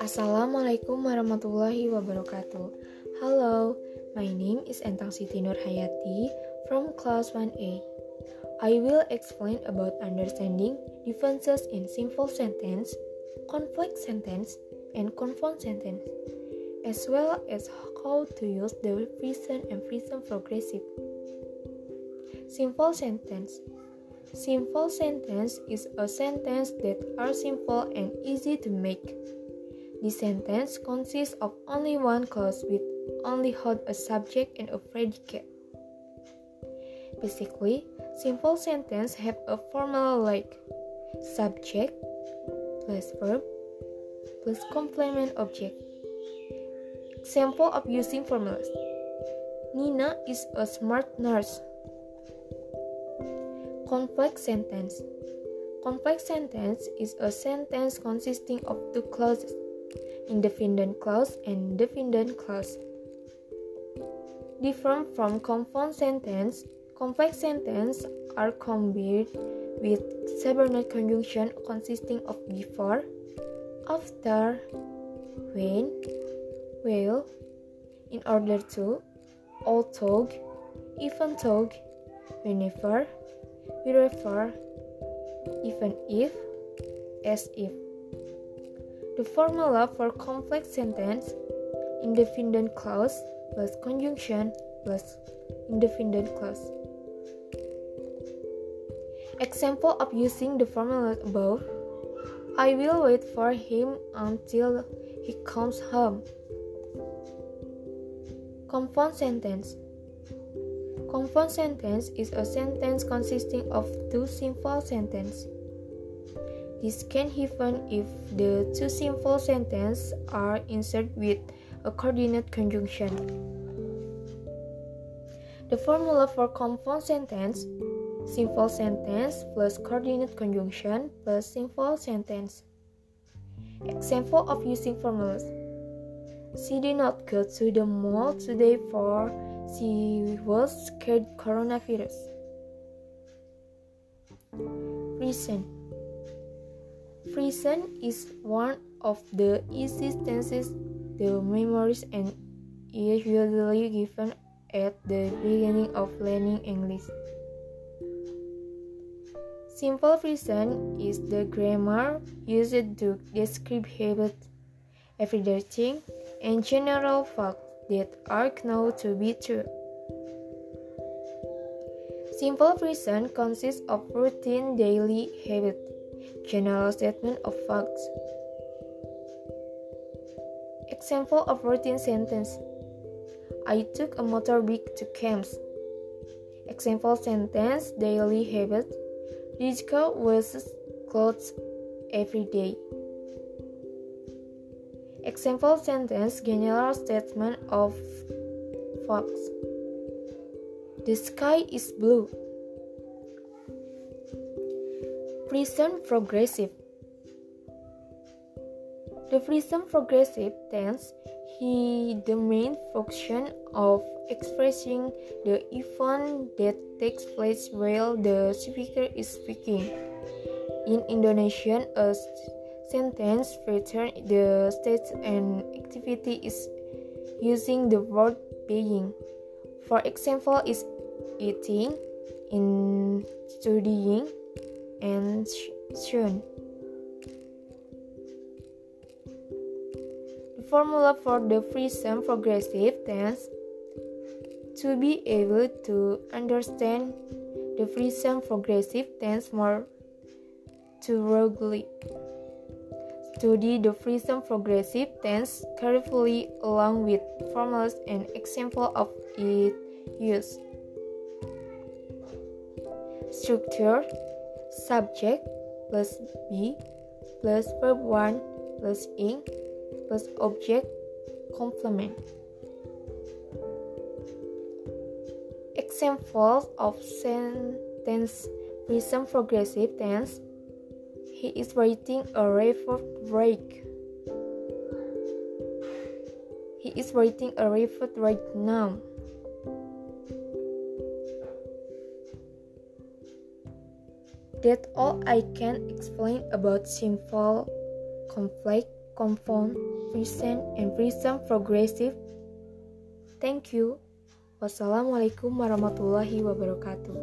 Assalamualaikum warahmatullahi wabarakatuh. Hello, my name is Entang Siti Nur Hayati from class 1A. I will explain about understanding differences in simple sentence, complex sentence, and compound sentence, as well as how to use the present and present progressive. Simple sentence. Simple sentence is a sentence that are simple and easy to make. This sentence consists of only one clause with only hold a subject and a predicate. Basically, simple sentences have a formula like subject plus verb plus complement object. Example of using formulas. Nina is a smart nurse. Complex sentence. Complex sentence is a sentence consisting of two clauses independent clause and dependent clause. Different from compound sentence, complex sentence are combined with subordinate conjunction consisting of before, after, when, while, in order to, although, even though, whenever, wherever, even if, as if. The formula for complex sentence independent clause plus conjunction plus independent clause. Example of using the formula above I will wait for him until he comes home. Compound sentence Compound sentence is a sentence consisting of two simple sentences. This can happen if the two simple sentences are inserted with a coordinate conjunction. The formula for compound sentence simple sentence plus coordinate conjunction plus simple sentence. Example of using formulas. She did not go to the mall today for she was scared coronavirus. Reason Present is one of the easiest tenses to memorize and usually given at the beginning of learning English. Simple present is the grammar used to describe habits, everyday things, and general facts that are known to be true. Simple present consists of routine daily habit, General statement of facts. Example of routine sentence. I took a motorbike to camps. Example sentence daily habit. Rizka wears clothes every day. Example sentence general statement of facts. The sky is blue. present progressive. The present progressive tense is the main function of expressing the event that takes place while the speaker is speaking. In Indonesian, a sentence returns the state and activity is using the word being. For example, is eating, in studying, and soon. The formula for the present progressive tense to be able to understand the present progressive tense more thoroughly. Study the present progressive tense carefully along with formulas and example of its use. Structure subject plus be plus verb 1 plus ing plus object complement. Examples of sentence present progressive tense He is writing a report break. He is writing a report right now. That's all I can explain about simple, conflict, compound, present, and present progressive. Thank you. Wassalamualaikum warahmatullahi wabarakatuh.